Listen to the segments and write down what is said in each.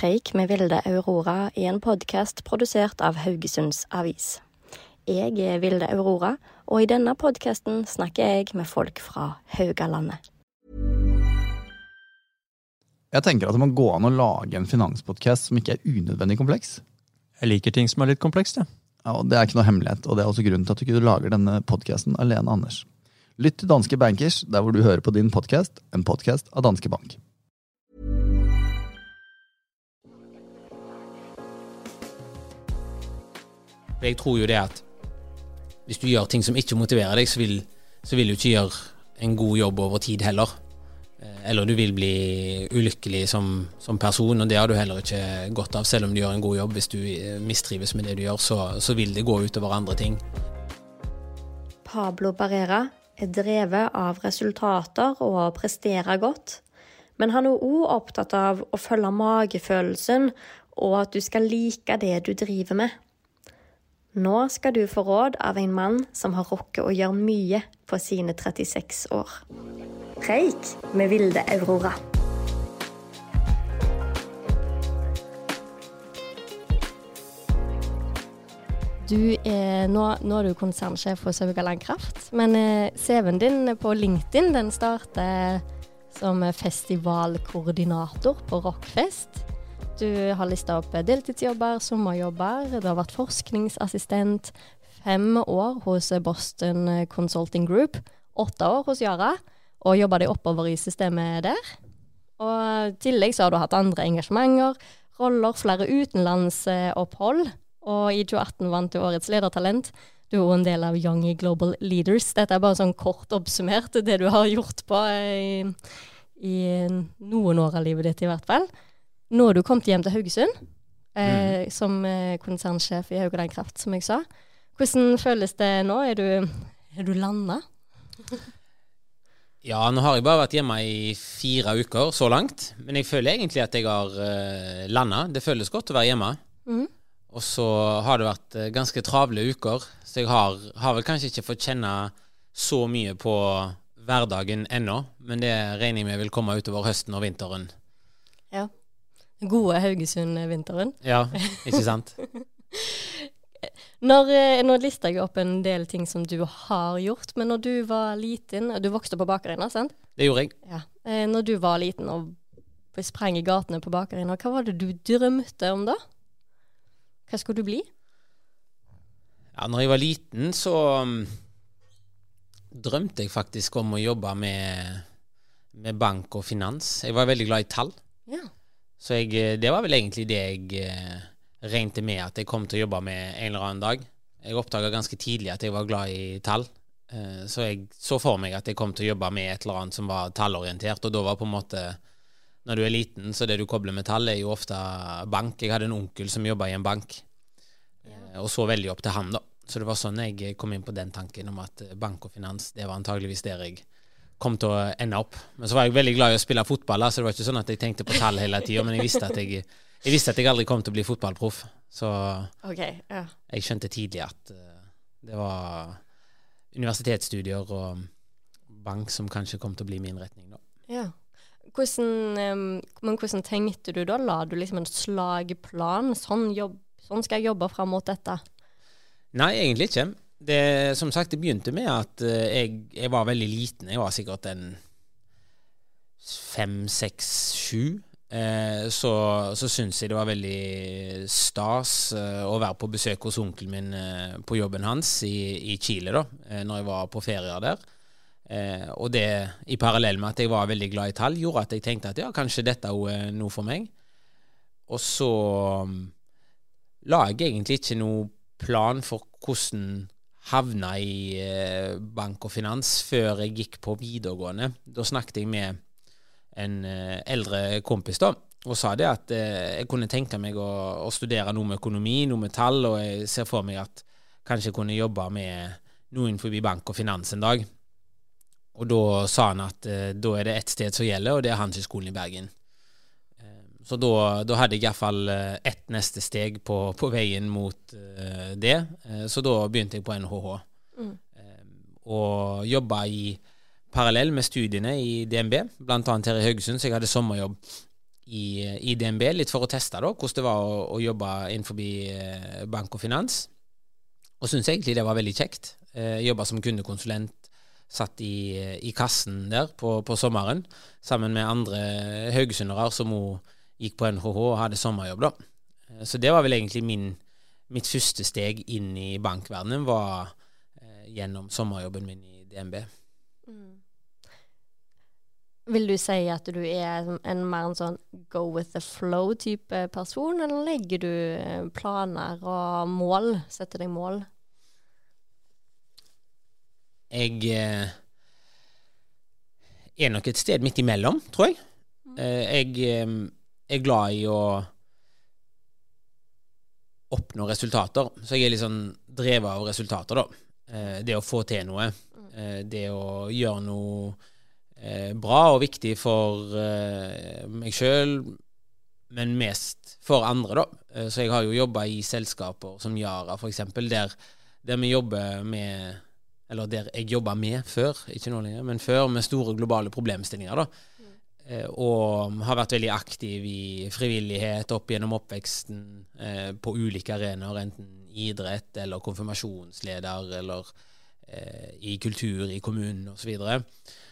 Preik med Vilde Aurora i en podkast produsert av Haugesunds Avis. Jeg er Vilde Aurora, og i denne podkasten snakker jeg med folk fra Haugalandet. Jeg tenker at det må gå an å lage en finanspodkast som ikke er unødvendig kompleks. Jeg liker ting som er litt komplekst, jeg. Ja, og Det er ikke noe hemmelighet, og det er også grunnen til at du ikke lager denne podkasten alene, Anders. Lytt til Danske Bankers, der hvor du hører på din podkast, en podkast av Danske Bank. Jeg tror jo det at hvis du gjør ting som ikke motiverer deg, så vil, så vil du ikke gjøre en god jobb over tid heller. Eh, Eller du vil bli ulykkelig som, som person, og det har du heller ikke godt av. Selv om du gjør en god jobb, hvis du eh, mistrives med det du gjør, så, så vil det gå utover andre ting. Pablo Barrera er drevet av resultater og å prestere godt. Men han er òg opptatt av å følge magefølelsen, og at du skal like det du driver med. Nå skal du få råd av en mann som har rukket å gjøre mye på sine 36 år. Preik med Vilde Aurora. Du er, nå, nå er du konsernsjef hos Haugaland Kraft, men eh, CV-en din på LinkedIn den starter som festivalkoordinator på Rockfest. Du har lista opp deltidsjobber, sommerjobber, du har vært forskningsassistent, fem år hos Boston Consulting Group, åtte år hos Yara, og jobba deg oppover i systemet der. Og i tillegg så har du hatt andre engasjementer, roller, flere utenlandsopphold, og i 2018 vant du Årets ledertalent. Du er en del av Young Global Leaders. Dette er bare sånn kort oppsummert det du har gjort på i, i noen år av livet ditt, i hvert fall. Nå har du kommet hjem til Haugesund eh, som eh, konsernsjef i Haugaland Kraft, som jeg sa. Hvordan føles det nå? Er du, er du landa? Ja, nå har jeg bare vært hjemme i fire uker så langt, men jeg føler egentlig at jeg har uh, landa. Det føles godt å være hjemme. Mm. Og så har det vært eh, ganske travle uker, så jeg har, har vel kanskje ikke fått kjenne så mye på hverdagen ennå, men det regner jeg med vil komme utover høsten og vinteren. Ja. Gode Haugesund-vinteren. Ja, ikke sant? Når, eh, nå lista jeg opp en del ting som du har gjort, men når du var liten Du vokste på Bakerøyna, sant? Det gjorde jeg. Ja. Eh, når du var liten og sprang i gatene på Bakerøyna, hva var det du drømte om da? Hva skulle du bli? Ja, når jeg var liten, så um, drømte jeg faktisk om å jobbe med, med bank og finans. Jeg var veldig glad i tall. Ja. Så jeg, eh, det var vel egentlig det jeg eh, regnet med at jeg kom til å jobbe med en eller annen dag. Jeg oppdaga ganske tidlig at jeg var glad i tall. Eh, så jeg så for meg at jeg kom til å jobbe med et eller annet som var tallorientert, og da var på en måte Når du er liten, så det du kobler med tall, er jo ofte bank. Jeg hadde en onkel som jobba i en bank, eh, og så veldig opp til han, da. Så det var sånn jeg kom inn på den tanken om at bank og finans, det var antageligvis der jeg kom til å ende opp. Men så var jeg veldig glad i å spille fotball, så det var ikke sånn at jeg tenkte på tall hele tida, men jeg visste jeg, jeg visste at jeg aldri kom til å bli fotballproff. Så okay, Ja. jeg skjønte tidlig at eh, det var universitetsstudier og bank som kanskje kom til å bli min retning, da. ja. Hvordan, men hvordan tenkte du da? La du liksom en slagplan? Sånn, jobb, sånn skal jeg jobbe fram mot dette? Nei, egentlig ikke. Det, som sagt, det begynte med at eh, jeg, jeg var veldig liten. Jeg var sikkert en fem, seks, sju. Eh, så så syns jeg det var veldig stas eh, å være på besøk hos onkelen min på jobben hans i, i Chile, da, når jeg var på ferier der. Og det, i parallell med at jeg var veldig glad i tall, gjorde at jeg tenkte at ja, kanskje dette er noe for meg. Og så um, la jeg egentlig ikke noe plan for hvordan havna i eh, bank og finans før jeg gikk på videregående. Da snakket jeg med en eh, eldre kompis da, og sa det at eh, jeg kunne tenke meg å, å, studere noe med økonomi, noe med tall, og jeg ser for meg at kanskje jeg kunne jobbe med noe innenfor bank og finans en dag. Og da sa han at da er det ett sted som gjelder, og det er Handelshøyskolen i Bergen. Så da, da hadde jeg iallfall eh, ett neste steg på, på veien mot uh, det. Uh, så da begynte jeg på NHH. Mm. og jobba i parallell med studiene i DNB, bl.a. her i Haugesund, så jeg hadde sommerjobb i, i, DNB, litt for å teste da, hvordan det var å, å jobbe innenfor bank og finans. Og syntes egentlig det var veldig kjekt. Uh, Jobba som kundekonsulent, satt i, i kassen der på, på, sommeren sammen med andre haugesundere som òg gikk på NHH og hadde sommerjobb, da. Eh, så det var vel egentlig min, mitt første steg inn i bankverdenen, var eh, gjennom sommerjobben min i DNB. Vil du si at du er en mer en sånn go with the flow-type person, eller legger du eh, planer og mål? Setter deg mål? Jeg eh, er nok et sted midt imellom, tror jeg. Mm. Eh, jeg eh, er glad i å oppnå resultater, så jeg er litt sånn drevet av resultater, da. Eh, det å få til noe. Eh, det å gjøre noe eh, bra og viktig for meg sjøl, men mest for andre, da. Så jeg har jo jobba i selskaper som Yara, f.eks., der, der vi jobber med Eller der jeg jobba med før, ikke nå lenger, men før, med store globale problemstillinger, da. Eh, og har vært veldig aktiv i frivillighet opp gjennom oppveksten eh, på ulike arenaer, enten idrett eller konfirmasjonsleder eller eh, i kultur i kommunen osv. Så, videre.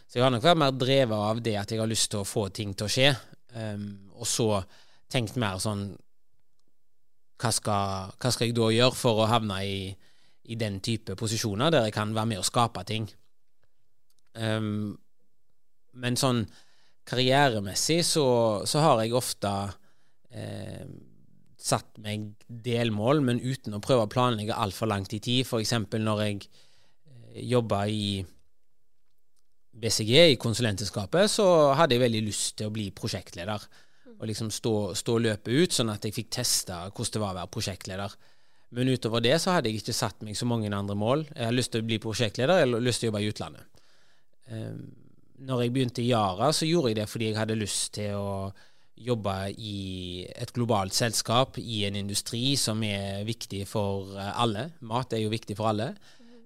Så jeg har nok vært mer drevet av det at jeg har lyst til å få ting til å skje. Um, og så tenkt mer sånn hva skal, hva skal, jeg da gjøre for å havne i, i, den type posisjoner der jeg kan være med og skape ting? Um, men sånn karrieremessig så, så har jeg ofte eh, satt meg delmål, men uten å prøve å planlegge altfor langt i tid. F.eks. når jeg eh, jobba i BCG, i konsulentselskapet, så hadde jeg veldig lyst til å bli prosjektleder. Og liksom stå, stå løpet ut, sånn at jeg fikk testa hvordan det var å være prosjektleder. Men utover det så hadde jeg ikke satt meg så mange andre mål. Jeg hadde lyst til å bli prosjektleder eller lyst til å jobbe i utlandet. Um, når jeg begynte i Yara, så gjorde jeg det fordi jeg hadde lyst til å jobbe i et globalt selskap, i en industri som er viktig for eh, alle. Mat er jo viktig for alle.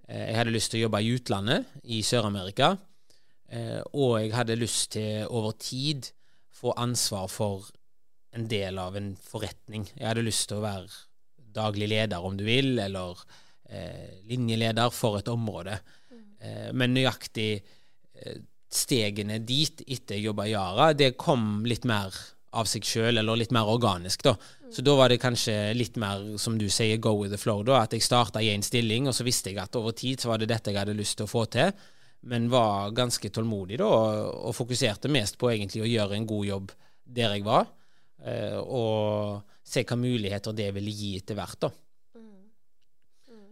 Eh, jeg hadde lyst til å jobbe i utlandet, i Sør-Amerika. Eh, og jeg hadde lyst til over tid få ansvar for en del av en forretning. Jeg hadde lyst til å være daglig leder, om du vil, eller eh, linjeleder for et område. Mm. Eh, men nøyaktig eh, stegene dit etter jeg jobba i Yara, det kom litt mer av seg sjøl, eller litt mer organisk, da. Så da var det kanskje litt mer, som du sier, go with the flow, da. At jeg starta i én stilling, og så visste jeg at over tid så var det dette jeg hadde lyst til å få til men var ganske tålmodig da, og fokuserte mest på egentlig å gjøre en god jobb der jeg var, eh, og se hva muligheter det ville gi etter hvert. da. Mm. Mm.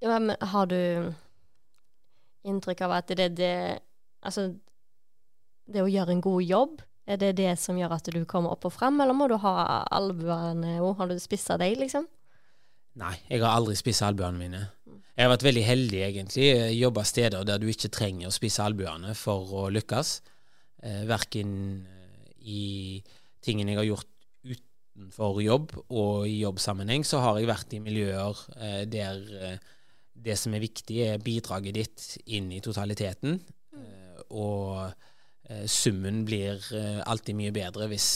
Ja, men har du inntrykk av at det, det Altså, det å gjøre en god jobb, er det det som gjør at du kommer opp og fram, eller må du ha albuene òg? Har du spissa deg, liksom? Nei, jeg har aldri spissa albuene mine. Jeg har vært veldig heldig, egentlig. Jobba steder der du ikke trenger å spisse albuene for å lykkes. Eh, verken eh, i tingene jeg har gjort utenfor jobb og i jobbsammenheng, så har jeg vært i miljøer eh, der eh, det som er viktig, er bidraget ditt inn i totaliteten. Eh, og eh, summen blir alltid mye bedre hvis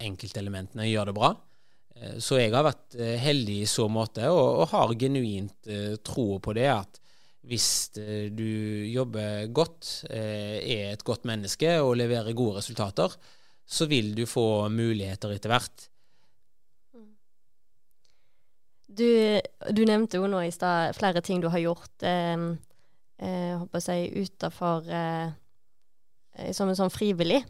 enkeltelementene gjør det bra. Eh, så jeg har vært eh, heldig i så måte, og, og har genuint tro på det at hvis du jobber godt, er et godt menneske og leverer gode resultater, så vil du få muligheter etter hvert. Du, du nevnte jo nå i stad flere ting du har gjort eh, eh, håper jeg utafor eh, som en sånn frivillig.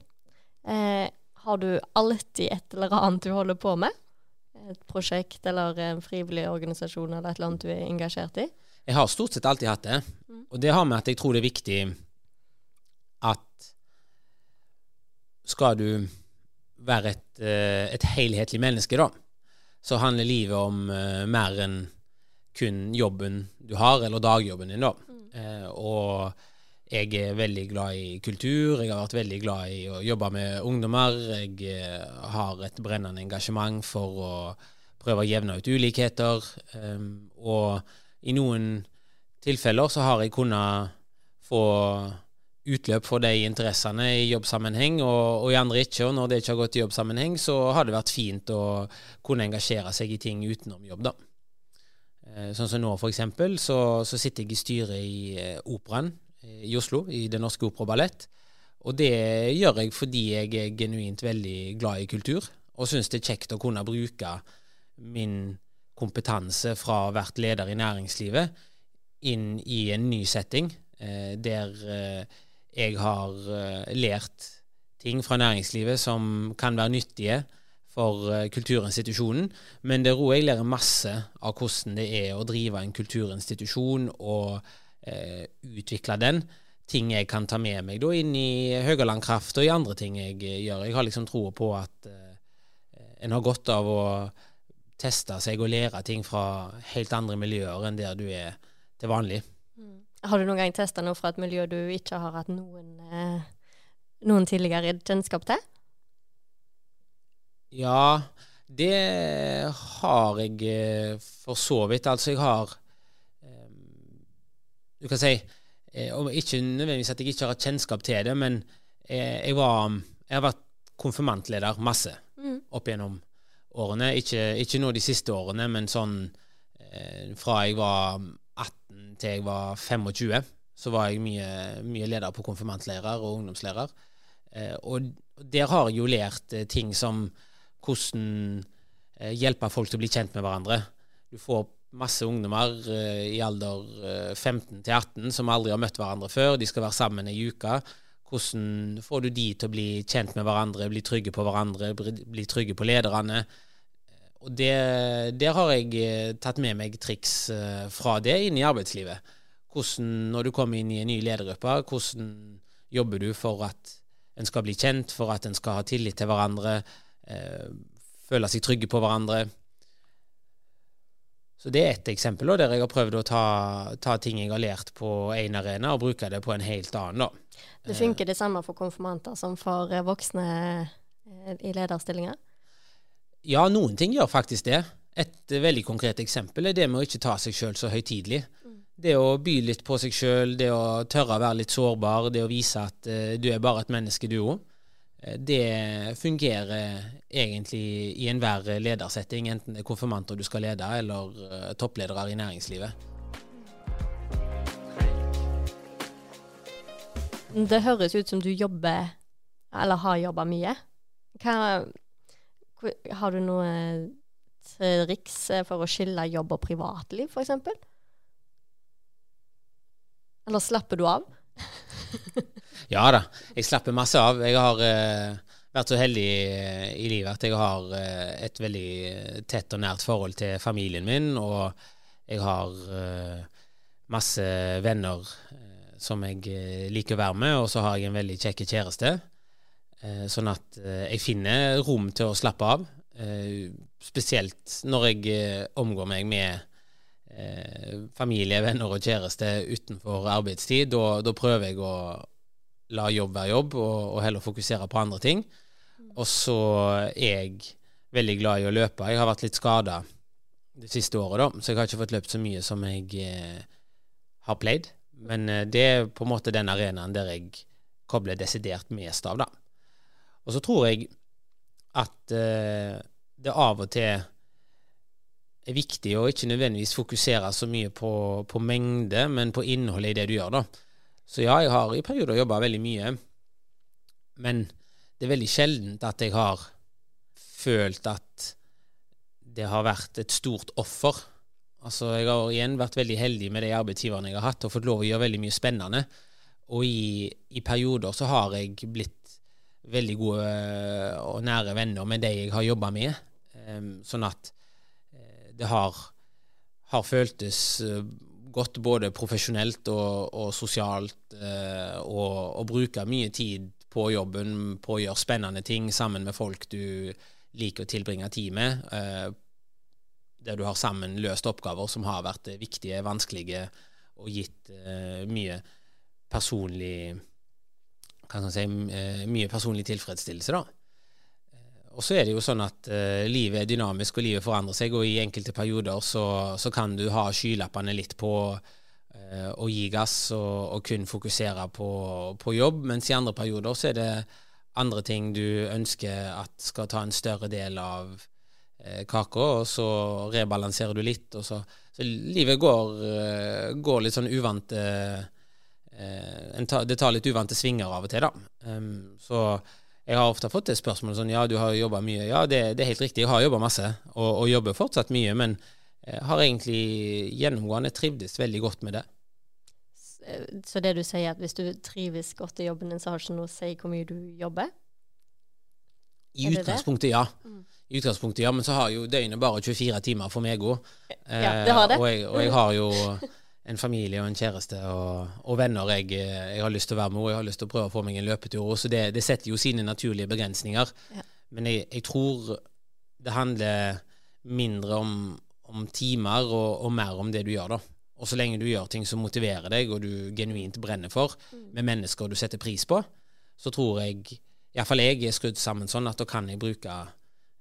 har du alltid et eller annet du holder på med? et prosjekt eller en frivillig organisasjon eller et eller annet du er engasjert i? Jeg har stort sett alltid hatt det. Og det har med at jeg tror det er viktig at skal du være et, eh, et helhetlig menneske, da, så handler livet om uh, mer enn kun jobben du har, eller dagjobben din, da. Mm. Uh, og jeg er veldig glad i kultur. Jeg har vært veldig glad i å jobbe med ungdommer. Jeg uh, har et brennende engasjement for å prøve å jevne ut ulikheter. Um, og i noen tilfeller så har jeg kunnet få utløp for de interessene i jobbsammenheng, og, og, i andre ikke. Og når det ikke har gått i jobbsammenheng, så har det vært fint å kunne engasjere seg i ting utenom jobb, da. Eh, sånn som nå, for eksempel, så, så sitter jeg i styret i eh, Operaen eh, i Oslo, i Det Norske Opera Ballett. Og det gjør jeg fordi jeg er genuint veldig glad i kultur, og syns det er kjekt å kunne bruke min kompetanse fra å ha vært leder i næringslivet inn i en ny setting, der jeg har uh, lært ting fra næringslivet som kan være nyttige for uh, kulturinstitusjonen. Men det roer jeg lærer masse av hvordan det er å drive en kulturinstitusjon og uh, utvikle den. Ting jeg kan ta med meg da inn i Høgaland Kraft og i andre ting jeg gjør. Jeg har liksom troa på at en har godt av å teste seg og lære ting fra helt andre miljøer enn der du er til vanlig. Har du noen gang testa noe fra et miljø du ikke har hatt noen, eh, noen tidligere kjennskap til? Ja, det har jeg eh, for så vidt. Altså, jeg har eh, Du kan si Ikke nødvendigvis at jeg ikke har hatt kjennskap til det, men jeg, var, jeg har vært konfirmantleder masse mm. opp gjennom årene. Ikke, ikke nå de siste årene, men sånn fra jeg var 18 til jeg var 25, så var jeg mye, mye leder på konfirmantleirer og ungdomsleirer. Eh, og der har jeg jo lært eh, ting som hvordan eh, hjelpe folk til å bli kjent med hverandre. Du får masse ungdommer eh, i alder 15 eh, til 18 som aldri har møtt hverandre før. De skal være sammen ei uke. Hvordan får du de til å bli kjent med hverandre, bli trygge på hverandre, bli trygge på lederne? Og det, Der har jeg eh, tatt med meg triks eh, fra det inn i arbeidslivet. Hvordan, når du kommer inn i en ny ledergruppe, hvordan jobber du for at en skal bli kjent, for at en skal ha tillit til hverandre, eh, føle seg trygge på hverandre. Så Det er ett eksempel der jeg har prøvd å ta, ta ting jeg har lært på én arena, og bruke det på en helt annen. da. Det funker det samme for konfirmanter som for voksne i lederstillinger? Ja, noen ting gjør faktisk det. Et veldig konkret eksempel er det med å ikke ta seg sjøl så høytidelig. Mm. Det å by litt på seg sjøl, det å tørre å være litt sårbar, det å vise at uh, du er bare et menneske, du òg. Uh, det fungerer egentlig i enhver ledersetting, enten det er konfirmanter du skal lede, eller uh, toppledere i næringslivet. Det høres ut som du jobber, eller har jobba mye. Hva har du noe triks eh, for å skille jobb og privatliv, f.eks.? Eller slapper du av? ja da, jeg slapper masse av. Jeg har uh, vært så heldig uh, i livet at jeg har uh, et veldig tett og nært forhold til familien min, og jeg har masse venner som jeg liker å være med, og så har jeg en veldig kjekk kjæreste. Eh, sånn at eh, jeg finner rom til å slappe av. Eh, spesielt når jeg omgår meg med familie, venner og kjæreste utenfor arbeidstid. Da, da prøver jeg å la jobb være jobb, og, og, heller fokusere på andre ting. Og så er jeg veldig glad i å løpe. Jeg har vært litt skada det siste året, da, så jeg har ikke fått løpt så mye som jeg eh, har pleid. Men eh, det er på en måte den arenaen der jeg kobler desidert mest av, da. Og så tror jeg at eh, det av og til er viktig å ikke nødvendigvis fokusere så mye på, på mengde, men på innholdet i det du gjør. da. Så ja, jeg har i perioder jobba veldig mye, men det er veldig sjeldent at jeg har følt at det har vært et stort offer. Altså, Jeg har igjen vært veldig heldig med de arbeidsgiverne jeg har hatt, og fått lov å gjøre veldig mye spennende. Og i, i perioder så har jeg blitt veldig gode eh, og nære venner med de jeg har jobba med. Sånn at eh, det har, har føltes eh, godt både profesjonelt og, og sosialt å bruke mye tid på jobben, på å gjøre spennende ting sammen med folk du liker å tilbringe tid med. Der du har sammen løst oppgaver som har vært viktige, vanskelige og gitt mye personlig si, eh, mye personlig tilfredsstillelse. da. Og så er det jo sånn at uh, livet er dynamisk, og livet forandrer seg, og i enkelte perioder så, så kan du ha skylappene litt på uh, å gi gass og, og kun fokusere på, på, jobb, mens i andre perioder så er det andre ting du ønsker at skal ta en større del av uh, kaka, og så rebalanserer du litt, og så, så livet går, går, litt sånn uvante Det tar litt uvante svinger av og til, da. Um, så jeg har ofte fått det spørsmålet sånn Ja, du har jobba mye. Ja, det, det, er helt riktig. Jeg har jobba masse, og, og, jobber fortsatt mye. Men jeg har egentlig gjennomgående trivdes veldig godt med det. Så det du sier, at hvis du trives godt i jobben din, så har det ikke noe å si hvor mye du jobber? I utgangspunktet, ja. Mm. I utgangspunktet, ja. Men så har jo døgnet bare 24 timer for meg òg. Ja, det har det. Eh, og, jeg, og jeg har jo en familie og en kjæreste og, og venner jeg, jeg, har lyst til å være med, og jeg har lyst til å prøve å få meg en løpetur. Så det, det setter jo sine naturlige begrensninger. Ja. Men jeg, jeg, tror det handler mindre om, om timer og, og, mer om det du gjør, da. Og så lenge du gjør ting som motiverer deg, og du genuint brenner for, mm. med mennesker du setter pris på, så tror jeg Iallfall jeg er skrudd sammen sånn at da kan jeg bruke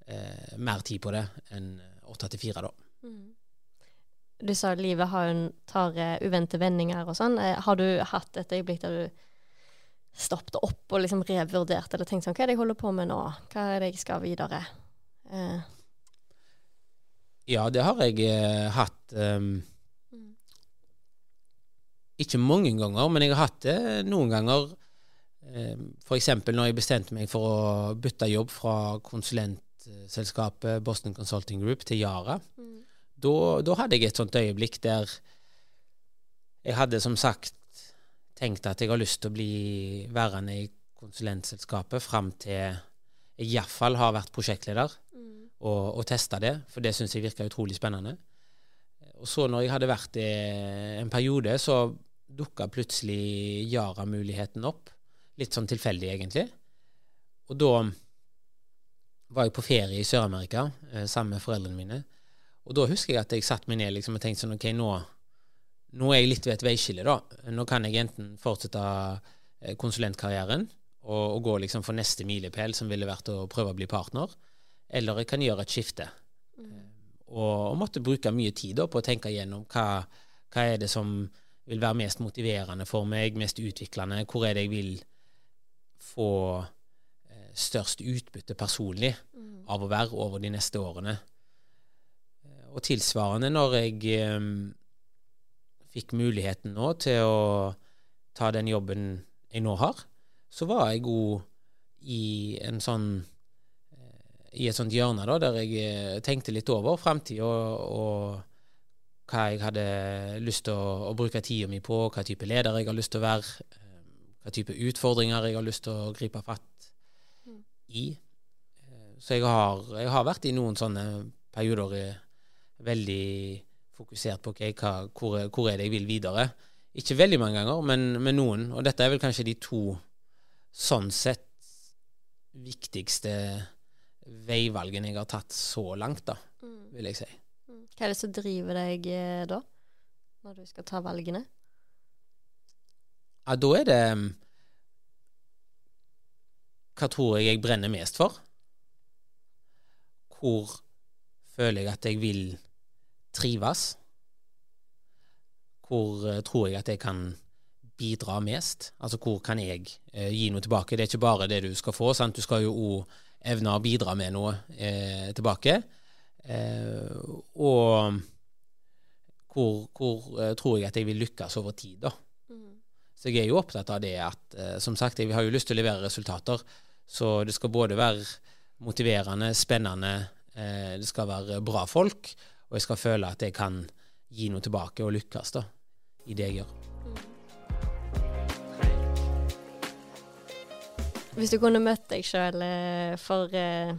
eh, mer tid på det enn åtte til fire, da. Mm du sa livet har, tar uh, uventede vendinger og sånn. Uh, har du hatt et øyeblikk der du stoppet opp og liksom revurderte eller tenkte sånn Hva er det jeg holder på med nå? Hva er det jeg skal videre? Uh. Ja, det har jeg hatt. Um, mm. Ikke mange ganger, men jeg har hatt det noen ganger. Um, F.eks. når jeg bestemte meg for å bytte jobb fra konsulentselskapet Boston Consulting Group til Yara. Mm da, hadde jeg et sånt øyeblikk der jeg hadde som sagt tenkt at jeg har lyst til å bli værende i konsulentselskapet fram til jeg iallfall har vært prosjektleder mm. og, og testa det, for det syns jeg virka utrolig spennende. Og så når jeg hadde vært det en periode, så dukka plutselig Yara-muligheten opp. Litt sånn tilfeldig, egentlig. Og da var jeg på ferie i Sør-Amerika eh, sammen med foreldrene mine. Og da husker jeg at jeg satte meg ned liksom, og tenkte sånn OK, nå, nå, er jeg litt ved et veiskille, da. Nå kan jeg enten fortsette eh, konsulentkarrieren og, og gå liksom for neste milepæl, som ville vært å prøve å bli partner, eller jeg kan gjøre et skifte. Mm. Og, og, måtte bruke mye tid da, på å tenke igjennom hva, hva er det som vil være mest motiverende for meg, mest utviklende, hvor er det jeg vil få eh, størst utbytte personlig mm. av å være over de neste årene. Og tilsvarende når jeg um, fikk muligheten nå til å ta den jobben jeg nå har, så var jeg god i en sånn eh, i et sånt hjørne da, der jeg eh, tenkte litt over framtida og, og, hva jeg hadde lyst til å, å bruke tida mi på, hva type leder jeg har lyst til å være, eh, hva type utfordringer jeg har lyst til å gripe fatt i. Så jeg har, jeg har vært i noen sånne perioder i veldig fokusert på okay, hva, hvor, hvor, er det jeg vil videre. Ikke veldig mange ganger, men, men, noen. Og dette er vel kanskje de to sånn sett viktigste veivalgene jeg har tatt så langt, da, mm. vil jeg si. Mm. Hva er det som driver deg eh, da, når du skal ta valgene? Ja, da er det mm, Hva tror jeg jeg brenner mest for? Hvor føler jeg at jeg vil trives? Hvor uh, tror jeg at jeg kan bidra mest? Altså hvor kan jeg eh, gi noe tilbake? Det er ikke bare det du skal få, sant? du skal jo òg evne å bidra med noe eh, tilbake. og hvor, hvor tror jeg at jeg vil lykkes over tid, da. Mm. Så jeg er jo opptatt av det at som sagt, jeg har jo lyst til å levere resultater. Så det skal både være motiverende, spennende, det skal være bra folk, og jeg skal føle at jeg kan gi noe tilbake og lykkes da, i det jeg gjør. Hvis du kunne møtt deg sjøl eh, for eh,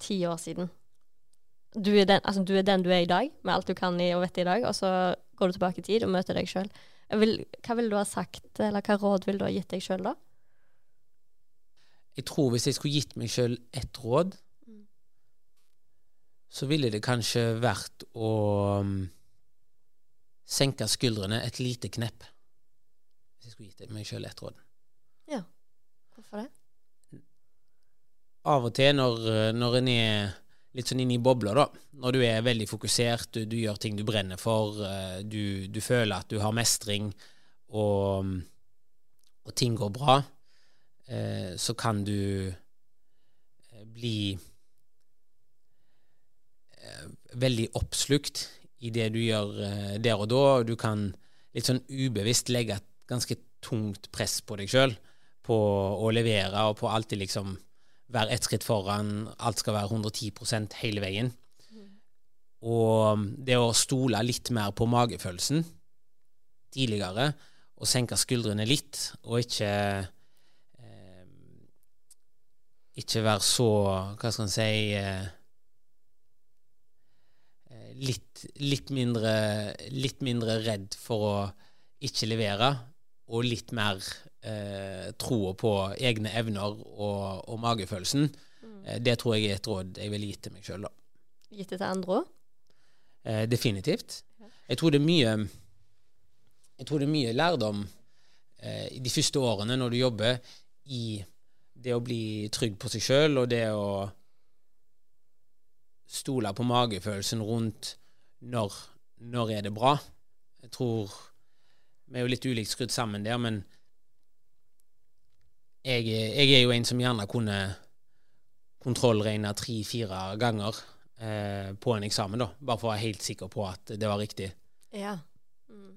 ti år siden du er, den, altså, du er, den, du er i dag, med alt du kan i og vet i dag, og så går du tilbake i tid og møter deg sjøl. Hva ville du ha sagt, eller hva råd ville du ha gitt deg sjøl da? Jeg tror hvis jeg skulle gitt meg sjøl ett råd, så ville det kanskje vært å um, senke skuldrene et lite knepp. Hvis jeg skulle gitt meg sjøl ett råd. Ja. Hvorfor det? Av og til når, når en er litt sånn inne i bobla, da. Når du er veldig fokusert, du, du gjør ting du brenner for, eh, du, du, føler at du har mestring, og, og ting går bra, eh, så kan du eh, bli eh, veldig oppslukt i det du gjør eh, der og da, du kan litt sånn ubevisst legge et ganske tungt press på deg sjøl på å levere og på alltid liksom være ett skritt foran, alt skal være 110% hele veien. Og det å stole litt mer på magefølelsen tidligere, og senke skuldrene litt, og ikke eh, Ikke være så Hva skal en si eh, litt, litt, mindre, litt mindre redd for å ikke levere, og litt mer eh, troa på egne evner og, og magefølelsen. Mm. Eh, det tror jeg er et råd jeg ville gitt til meg sjøl, da. Gitt det til andre òg? Eh, definitivt. Jeg tror det er mye Jeg tror det er mye lærdom eh, i de første årene når du jobber i det å bli trygg på seg sjøl, og det å stole på magefølelsen rundt når, når er det bra. Jeg tror vi er jo litt ulikt skrudd sammen der, men jeg, jeg, er jo en som gjerne kunne kontrollregne tre-fire ganger eh, på en eksamen, da, bare for å være helt sikker på at det var riktig. Ja. Mm.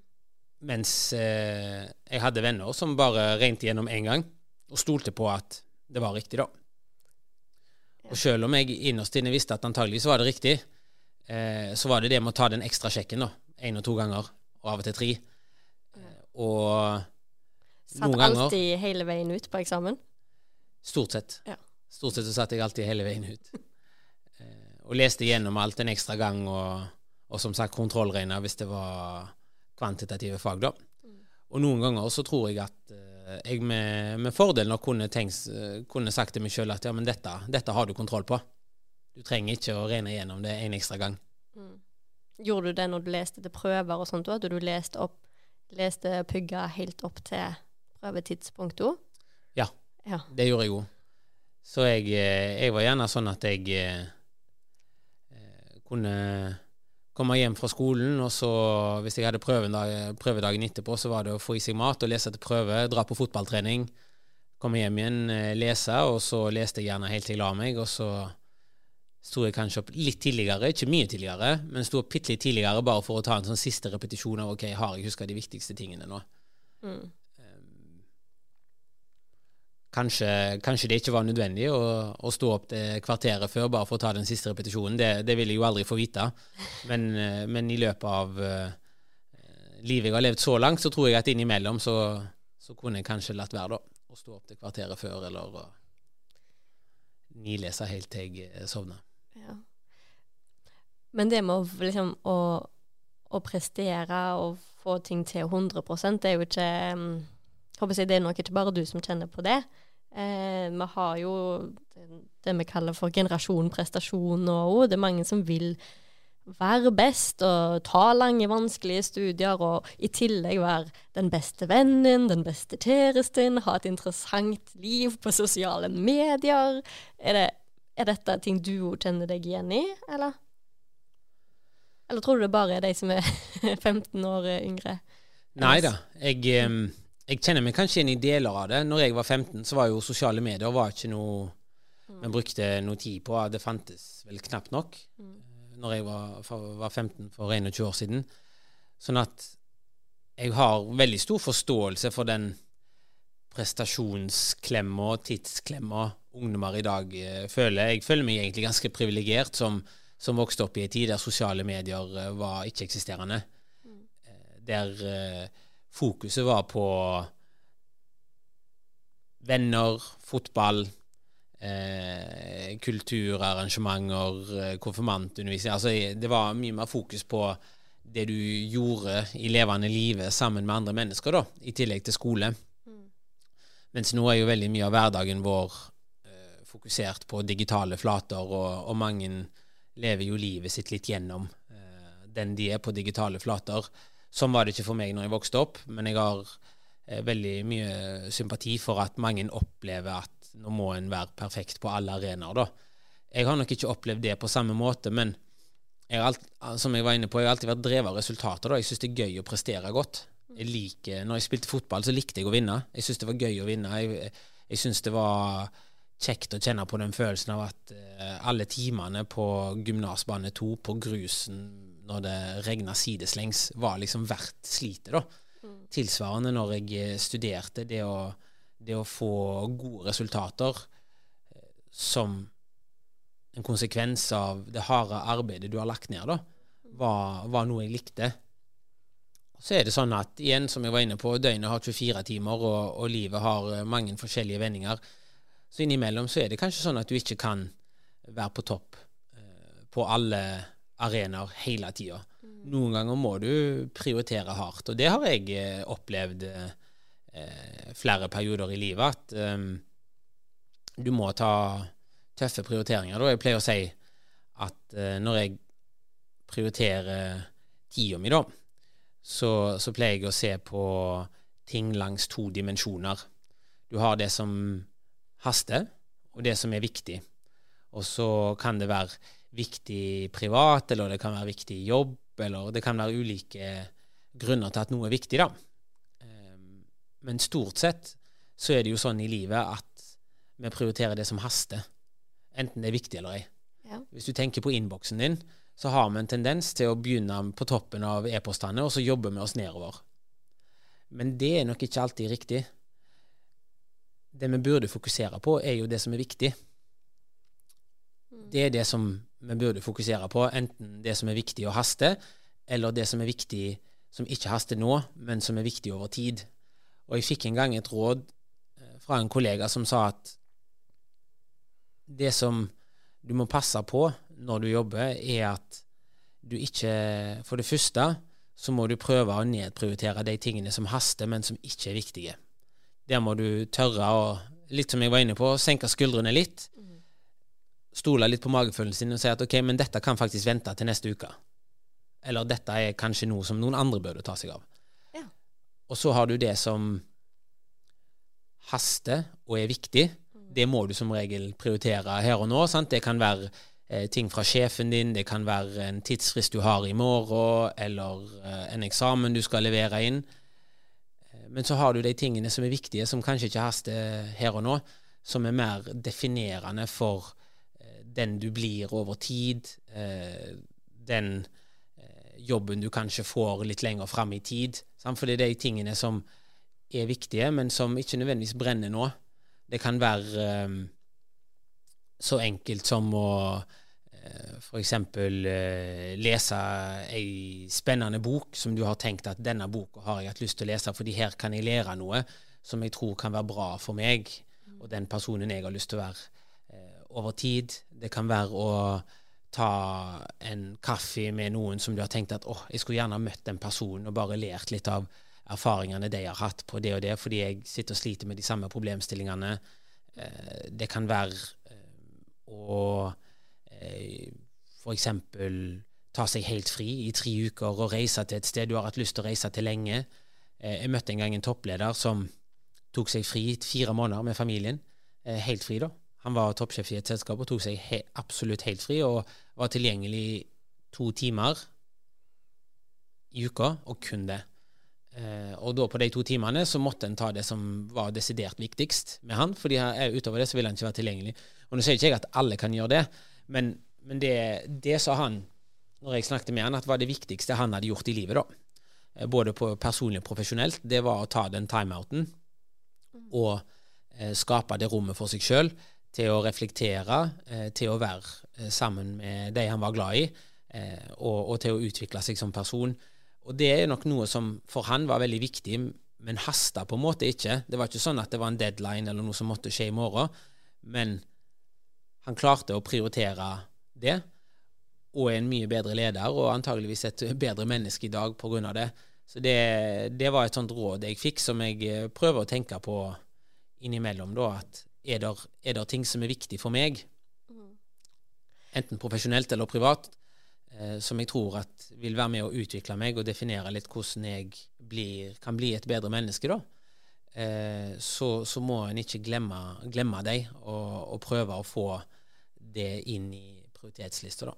Mens eh, jeg hadde venner som bare regnet igjennom én gang, og stolte på at det var riktig, da. Og selv om jeg innerst inne visste at antageligvis var det riktig, eh, så var det det med å ta den ekstra sjekken, da. Én og to ganger, og av og til tre. Eh, og Satt noen ganger alltid hele veien ut på eksamen? Stort sett. Ja. Stort sett så satt jeg alltid hele veien ut. eh, og leste gjennom alt en ekstra gang, og, og som sagt kontrollregna hvis det var kvantitative fag, da. Mm. Og noen ganger så tror jeg at eh, jeg med, med, fordel nok kunne, tenkt, kunne sagt til meg sjøl at ja, men dette, dette, har du kontroll på. Du trenger ikke å regne gjennom det en ekstra gang. Mm. Gjorde du det når du leste til prøver og sånt? At du leste opp, leste pugga helt opp til prøvetidspunktet? Ja, ja, det gjorde jeg òg. Så jeg, eh, jeg, var gjerne sånn at jeg eh, eh, kunne komme hjem fra skolen, og så, hvis jeg hadde prøvedag, prøvedagen etterpå, så var det å få i seg mat og lese til prøve, dra på fotballtrening, komme hjem igjen, eh, lese, og så leste jeg gjerne helt til jeg la meg, og så sto jeg kanskje opp litt tidligere, ikke mye tidligere, men sto opp bitte litt tidligere bare for å ta en sånn siste repetisjon av ok, har jeg huska de viktigste tingene nå. Mm. Kanskje, kanskje, det ikke var nødvendig å, å, stå opp det kvarteret før bare for å ta den siste repetisjonen. Det, det vil jeg jo aldri få vite. Men, eh, men i løpet av uh, livet jeg har levd så langt, så tror jeg at innimellom så, så kunne jeg kanskje latt være da, å stå opp det kvarteret før, eller å nilese helt til jeg sovner. Ja. Men det med å, liksom, å, å prestere og få ting til 100% det er jo ikke um jeg, det er nok ikke bare du som kjenner på det. Eh, vi har jo det vi kaller for generasjon prestasjon òg. Det er mange som vil være best og ta lange, vanskelige studier, og i tillegg være den beste vennen, den beste kjæresten, ha et interessant liv på sosiale medier. Er, det, er dette ting du kjenner deg igjen i, eller? Eller tror du det bare er de som er 15 år yngre? Nei da. Jeg um jeg kjenner meg kanskje inn i deler av det. Når jeg var 15, så var jo sosiale medier var ikke noe vi brukte noe tid på. Det fantes vel knapt nok mm. når jeg var, var, 15 for 21 år siden. Sånn at jeg har veldig stor forståelse for den prestasjonsklemma tidsklemma ungdommer i dag eh, føler. Jeg føler meg egentlig ganske privilegert som, som, vokste opp i en tid der sosiale medier eh, var ikke-eksisterende. Mm. Eh, der eh, fokuset var på venner, fotball, eh, kulturarrangementer, eh, konfirmantundervisning altså, Det var mye mer fokus på det du gjorde i levende livet sammen med andre mennesker, da, i tillegg til skole. Mm. Mens nå er jo veldig mye av hverdagen vår fokusert på digitale flater, og, og mange lever jo livet sitt litt gjennom eh, den de er på digitale flater. Sånn var det ikke for meg når jeg vokste opp, men jeg har eh, veldig mye sympati for at mange opplever at nå må en være perfekt på alle arenaer. da. Jeg har nok ikke opplevd det på samme måte, men jeg har alt, som jeg var inne på, jeg har alltid vært drevet av resultater. da. Jeg syns det er gøy å prestere godt. Jeg liker, når jeg spilte fotball, så likte jeg å vinne. Jeg syns det var gøy å vinne. Jeg, jeg syns det var kjekt å kjenne på den følelsen av at uh, alle timene på gymnasbane 2 på grusen når det regna sideslengs, var liksom verdt slitet, da. Mm. Tilsvarende når jeg eh, studerte, det å, det å få gode resultater uh, som en konsekvens av det harde arbeidet du har lagt ned, da, var, var, noe jeg likte. Så er det sånn at igjen, som jeg var inne på, døgnet har 24 timer, og, og livet har eh, mange forskjellige vendinger. Så innimellom så er det kanskje sånn at du ikke kan være på topp eh, på alle arenaer hele tida. Noen ganger må du prioritere hardt, og det har jeg eh, opplevd eh, flere perioder i livet, at eh, du må ta tøffe prioriteringer. Da. Jeg pleier å si at eh, når jeg prioriterer tida mi, da, så, så, pleier jeg å se på ting langs to dimensjoner. Du har det som haster, og det som er viktig. Og så kan det være viktig privat, eller det kan være viktig jobb, eller det kan være ulike grunner til at noe er viktig, da. Ehm, men stort sett så er det jo sånn i livet at vi prioriterer det som haster enten det er viktig eller ei. Ja. Hvis du tenker på innboksen din, så har vi en tendens til å begynne på toppen av e-postene, og så jobber vi oss nedover. Men det er nok ikke alltid riktig. Det vi burde fokusere på, er jo det som er viktig. Det er det som vi burde fokusere på, enten det som er viktig å haste, eller det som er viktig som ikke haster nå, men som er viktig over tid. Og jeg fikk en gang et råd eh, fra en kollega som sa at det som du må passe på når du jobber, er at du ikke For det første så må du prøve å nedprioritere de tingene som haster, men som ikke er viktige. Der må du tørre å, litt som jeg var inne på, senke skuldrene litt. Stole litt på magefølelsen sin og si at ok, men dette kan faktisk vente til neste uke. Eller dette er kanskje noe som noen andre burde ta seg av. Ja. Og så har du det som haster og er viktig, det må du som regel prioritere her og nå. Sant? Det kan være eh, ting fra sjefen din, det kan være en tidsfrist du har i morgen, eller eh, en eksamen du skal levere inn. Eh, men så har du de tingene som er viktige, som kanskje ikke haster her og nå, som er mer definerende for den du blir over tid, eh, den eh, jobben du kanskje får litt lenger fram i tid. Sant? For det er de tingene som er viktige, men som ikke nødvendigvis brenner nå. Det kan være eh, så enkelt som å eh, f.eks. Uh, lese ei spennende bok som du har tenkt at denne boka har jeg hatt lyst til å lese, fordi her kan jeg lære noe som jeg tror kan være bra for meg og den personen jeg har lyst til å være over tid. Det kan være å ta en kaffe med noen som du har tenkt at åh, jeg skulle gjerne møtt den personen og bare lært litt av erfaringene de har hatt på det og det, fordi jeg sitter og sliter med de samme problemstillingene. Eh, det kan være eh, å eh, f.eks. ta seg helt fri i tre uker og reise til et sted du har hatt lyst til å reise til lenge. Jeg møtte en gang en toppleder som tok seg fri fire måneder med familien. Helt fri, da. Han var toppsjef i et selskap og tok seg he absolutt helt fri og var tilgjengelig to timer i uka, og kun det. Eh, og da på de to timene så måtte en ta det som var desidert viktigst med han, fordi utover det så ville han ikke være tilgjengelig. Og Nå sier ikke jeg at alle kan gjøre det, men, men det, det, sa han når jeg snakket med han, at var det viktigste han hadde gjort i livet. da. Eh, både på personlig og profesjonelt. Det var å ta den timeouten og eh, skape det rommet for seg sjøl til å reflektere, eh, til å være eh, sammen med de han var glad i, eh, og, og til å utvikle seg som person. Og det er nok noe som for han var veldig viktig, men hasta på en måte ikke. Det var ikke sånn at det var en deadline eller noe som måtte skje i morgen, men han klarte å prioritere det, og er en mye bedre leder, og antageligvis et bedre menneske i dag pga. det. Så det, det, var et sånt råd jeg fikk, som jeg prøver å tenke på innimellom, da, at er det, ting som er viktig for meg, enten profesjonelt eller privat, eh, som jeg tror at vil være med å utvikle meg og definere litt hvordan jeg blir, kan bli et bedre menneske, da, eh, så, så, må en ikke glemme, glemme dem og, og, prøve å få det inn i prioritetslista, da.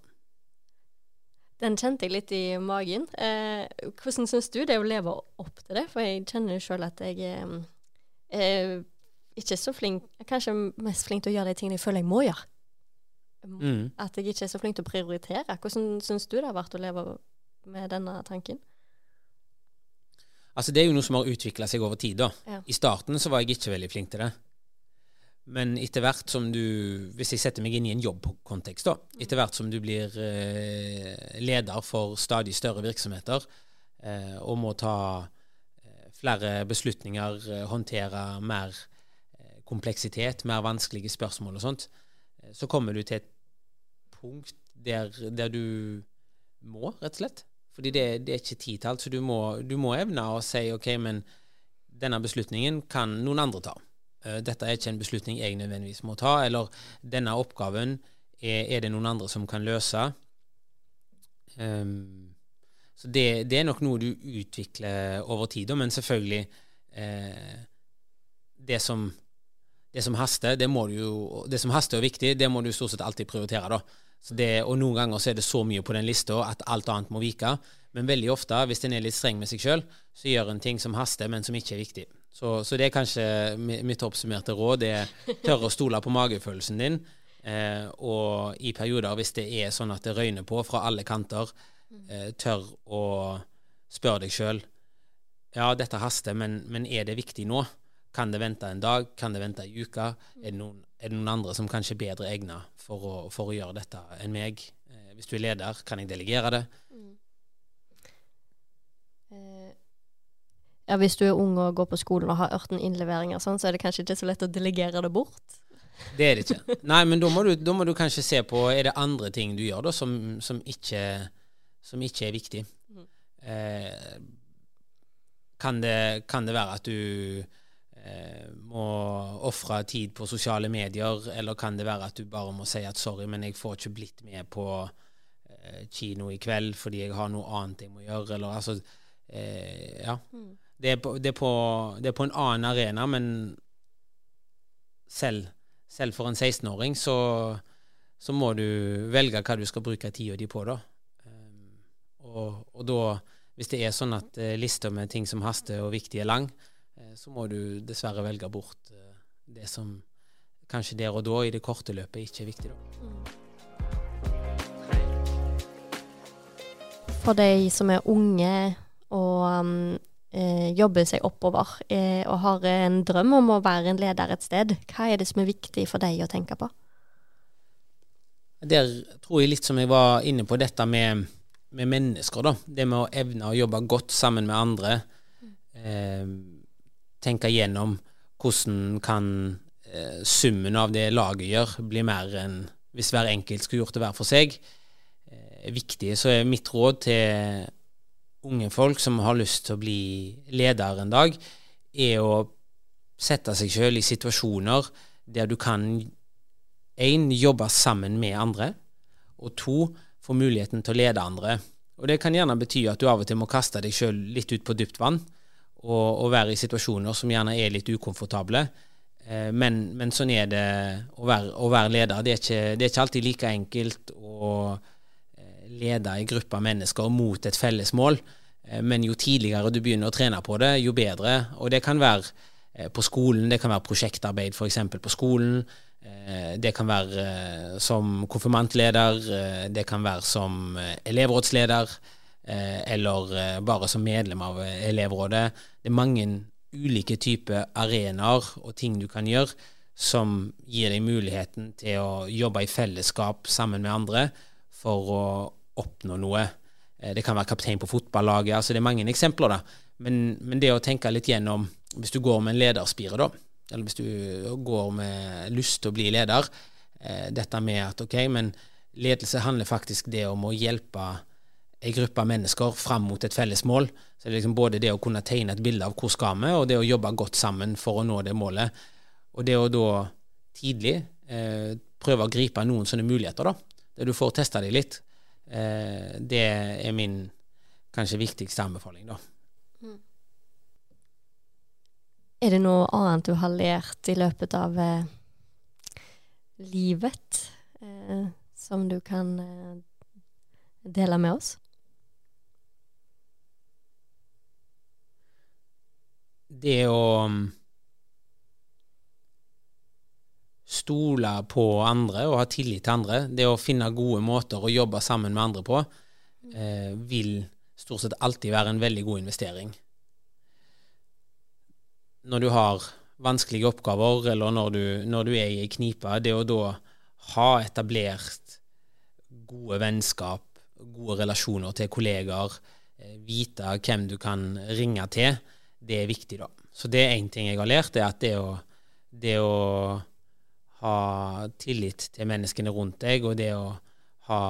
Den kjente jeg litt i magen. Eh, hvordan syns du det er å leve opp til det? For jeg kjenner sjøl at jeg er, er ikke så flink Kanskje mest flink til å gjøre de tingene jeg føler jeg må gjøre. Mm. At jeg ikke er så flink til å prioritere. Hvordan syns du det har vært å leve med denne tanken? Altså Det er jo noe som har utvikla seg over tid. da. Ja. I starten så var jeg ikke veldig flink til det. Men etter hvert som du Hvis jeg setter meg inn i en jobbkontekst, da. Mm. Etter hvert som du blir eh, leder for stadig større virksomheter eh, og må ta eh, flere beslutninger, eh, håndtere mer kompleksitet, mer vanskelige spørsmål og sånt, eh, så kommer du til et punkt der, der du må, rett og slett. Fordi det, det er ikke tid til alt. Så du må, du må, evne å si OK, men denne beslutningen kan noen andre ta. Uh, dette er ikke en beslutning jeg nødvendigvis må ta. Eller denne oppgaven er, er det noen andre som kan løse. Um, så det, det, er nok noe du utvikler over tid, men selvfølgelig eh, det som det som haster, det, må du det som haster og viktig, det må du stort sett alltid prioritere. da. Det, og noen ganger så er det så mye på den lista at alt annet må vike. Men veldig ofte, hvis en er litt streng med seg sjøl, så gjør en ting som haster, men som ikke er viktig. Så, så det er kanskje mitt oppsummerte råd. Det er tørre å stole på magefølelsen din. Eh, og i perioder, hvis det er sånn at det røyner på fra alle kanter, eh, tør å spørre deg sjøl Ja, dette haster, men, men er det viktig nå? Kan det vente en dag? Kan det vente ei uke? Er det, noen, er det noen andre som kanskje er bedre egna for, for, å gjøre dette enn meg? Eh, hvis du er leder, kan jeg delegere det? Mm. Eh, ja, hvis du er ung og går på skolen og har 18 innleveringer, sånn, så er det kanskje ikke så lett å delegere det bort? Det er det ikke. Nei, men da må du, da må du kanskje se på Er det andre ting du gjør da som, som, ikke, som ikke, er viktig. Mm. Eh, kan, det, kan det være at du må ofre tid på sosiale medier, eller kan det være at du bare må si at sorry, men jeg får ikke blitt med på eh, kino i kveld fordi jeg har noe annet jeg må gjøre, eller altså eh, Ja. Mm. Det, er på, det, er på, det, er på, en annen arena, men selv, selv for en 16-åring så, så, må du velge hva du skal bruke tida di på, da. Um, og, og da, hvis det er sånn at eh, lista med ting som haster og viktig er lang, Eh, så må du dessverre velge bort eh, det som kanskje der og da i det korte løpet ikke er viktig. Da. For de som er unge og um, eh, jobber seg oppover eh, og har en drøm om å være en leder et sted, hva er det som er viktig for deg å tenke på? Der tror jeg litt som jeg var inne på dette med, med mennesker, da. Det med å evne å jobbe godt sammen med andre. Eh, tenke gjennom hvordan kan eh, summen av det laget gjør, bli mer enn hvis hver enkelt skulle gjort det hver for seg. Eh, viktig. Så er mitt råd til unge folk som har lyst til å bli leder en dag, er å sette seg sjøl i situasjoner der du kan én, jobbe sammen med andre, og to, få muligheten til å lede andre. Og Det kan gjerne bety at du av og til må kaste deg sjøl litt ut på dypt vann og, og, være i situasjoner som gjerne er litt ukomfortable. Eh, men, men, sånn er det å være, å være leder. Det er, ikke, det er, ikke, alltid like enkelt å eh, lede en gruppe mennesker mot et felles mål. Eh, men jo tidligere du begynner å trene på det, jo bedre. Og det kan være på skolen, det kan være prosjektarbeid f.eks. på skolen. Det kan være som konfirmantleder, det kan være som elevrådsleder. Eh, eller eh, bare som medlem av eh, elevrådet. Det er mange ulike typer arenaer og ting du kan gjøre som gir deg muligheten til å jobbe i fellesskap sammen med andre for å oppnå noe. Det kan være kaptein på fotballaget. altså Det er mange eksempler. da. Men, men, det å tenke litt gjennom Hvis du går med en lederspire, da, eller hvis du går med lyst til å bli leder, dette med at ok, men ledelse handler faktisk det om å hjelpe ei gruppe mennesker fram mot et felles mål. Så det er liksom både det å kunne tegne et bilde av hvor skal vi, og det å jobbe godt sammen for å nå det målet. Og det å da tidlig. Eh, prøve å gripe noen sånne muligheter, da. Der du får testa deg litt. Eh, det er min kanskje viktigste anbefaling, da. Er det noe annet du har lært i løpet av eh, livet eh, som du kan eh, dele med oss? Det å mm, stole på andre og ha tillit til andre, det å finne gode måter å jobbe sammen med andre på, eh, vil stort sett alltid være en veldig god investering. Når du har vanskelige oppgaver, eller når du, når du er i ei knipe, det å da ha etablert gode vennskap, gode relasjoner til kollegaer, eh, vite hvem du kan ringe til, det er viktig, da. Så det er én ting jeg har lært, det er at det å, det å ha tillit til menneskene rundt deg, og det å ha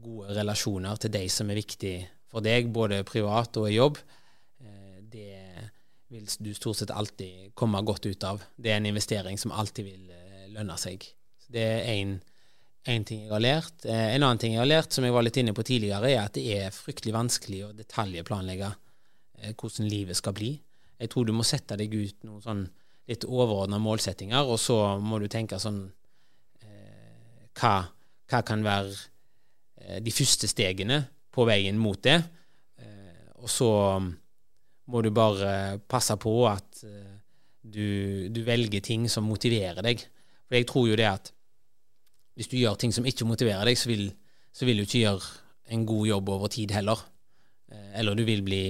gode relasjoner til de som er viktige for deg, både privat og i jobb, eh, det vil du stort sett alltid komme godt ut av. Det er en investering som alltid vil eh, lønne seg. Det er én ting jeg har lært. Eh, en annen ting jeg har lært, som jeg var litt inne på tidligere, er at det er fryktelig vanskelig å detaljplanlegge hvordan livet skal bli. Jeg tror du må sette deg ut noen sånn litt overordna målsettinger, og så må du tenke sånn eh, hva, hva, kan være eh, de første stegene på veien mot det? Eh, og så må du bare passe på at eh, du, du, velger ting som motiverer deg. For jeg tror jo det at hvis du gjør ting som ikke motiverer deg, så vil, så vil du ikke gjøre en god jobb over tid heller. Eh, eller du vil bli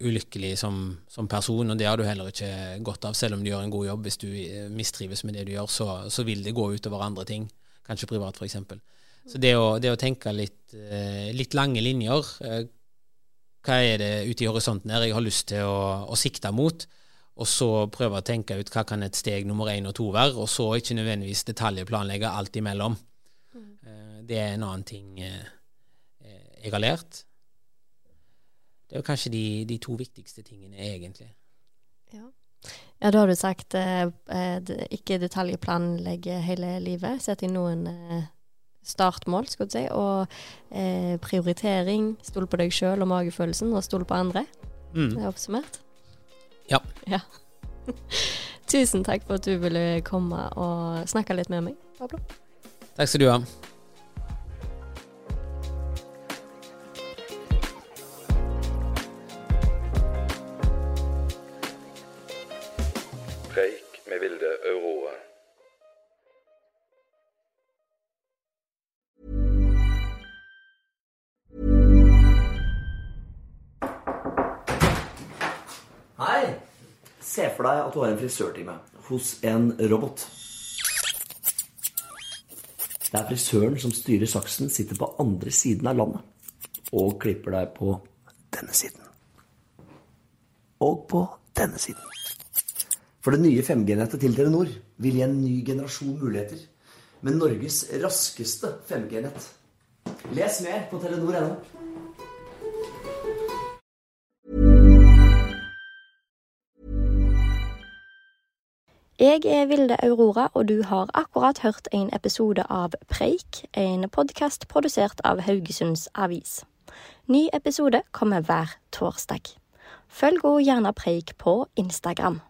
ulykkelig som, som, person, og det har du heller ikke godt av, selv om du gjør en god jobb. Hvis du eh, mistrives med det du gjør, så, så vil det gå utover andre ting, kanskje privat f.eks. Så det å, det å, tenke litt, eh, litt lange linjer Hva er det ute i horisonten her jeg har lyst til å, å sikte mot? Og så prøve å tenke ut hva kan et steg nummer én og to være, og så ikke nødvendigvis detaljplanlegge alt imellom. Mm. Det er en annen ting jeg har lært. Det er jo kanskje de, de to viktigste tingene, egentlig. Ja. ja da har du sagt eh, eh ikke detaljplanlegge hele livet. Sett inn noen eh, startmål, skal du si. Og eh, prioritering. Stol på deg sjøl og magefølelsen, og stol på andre. Mm. Det er oppsummert? Ja. ja. Tusen takk for at du ville komme og snakke litt med meg, Pablo. Takk skal du ha. At du har en frisørtime hos en robot. Det er frisøren som styrer saksen, sitter på andre siden av landet og klipper deg på denne siden. Og på denne siden. For det nye 5G-nettet til Telenor vil gi en ny generasjon muligheter med Norges raskeste 5G-nett. Les mer på telenor.no. Jeg er Vilde Aurora, og du har akkurat hørt en episode av Preik, en podkast produsert av Haugesunds Avis. Ny episode kommer hver torsdag. Følg òg gjerne Preik på Instagram.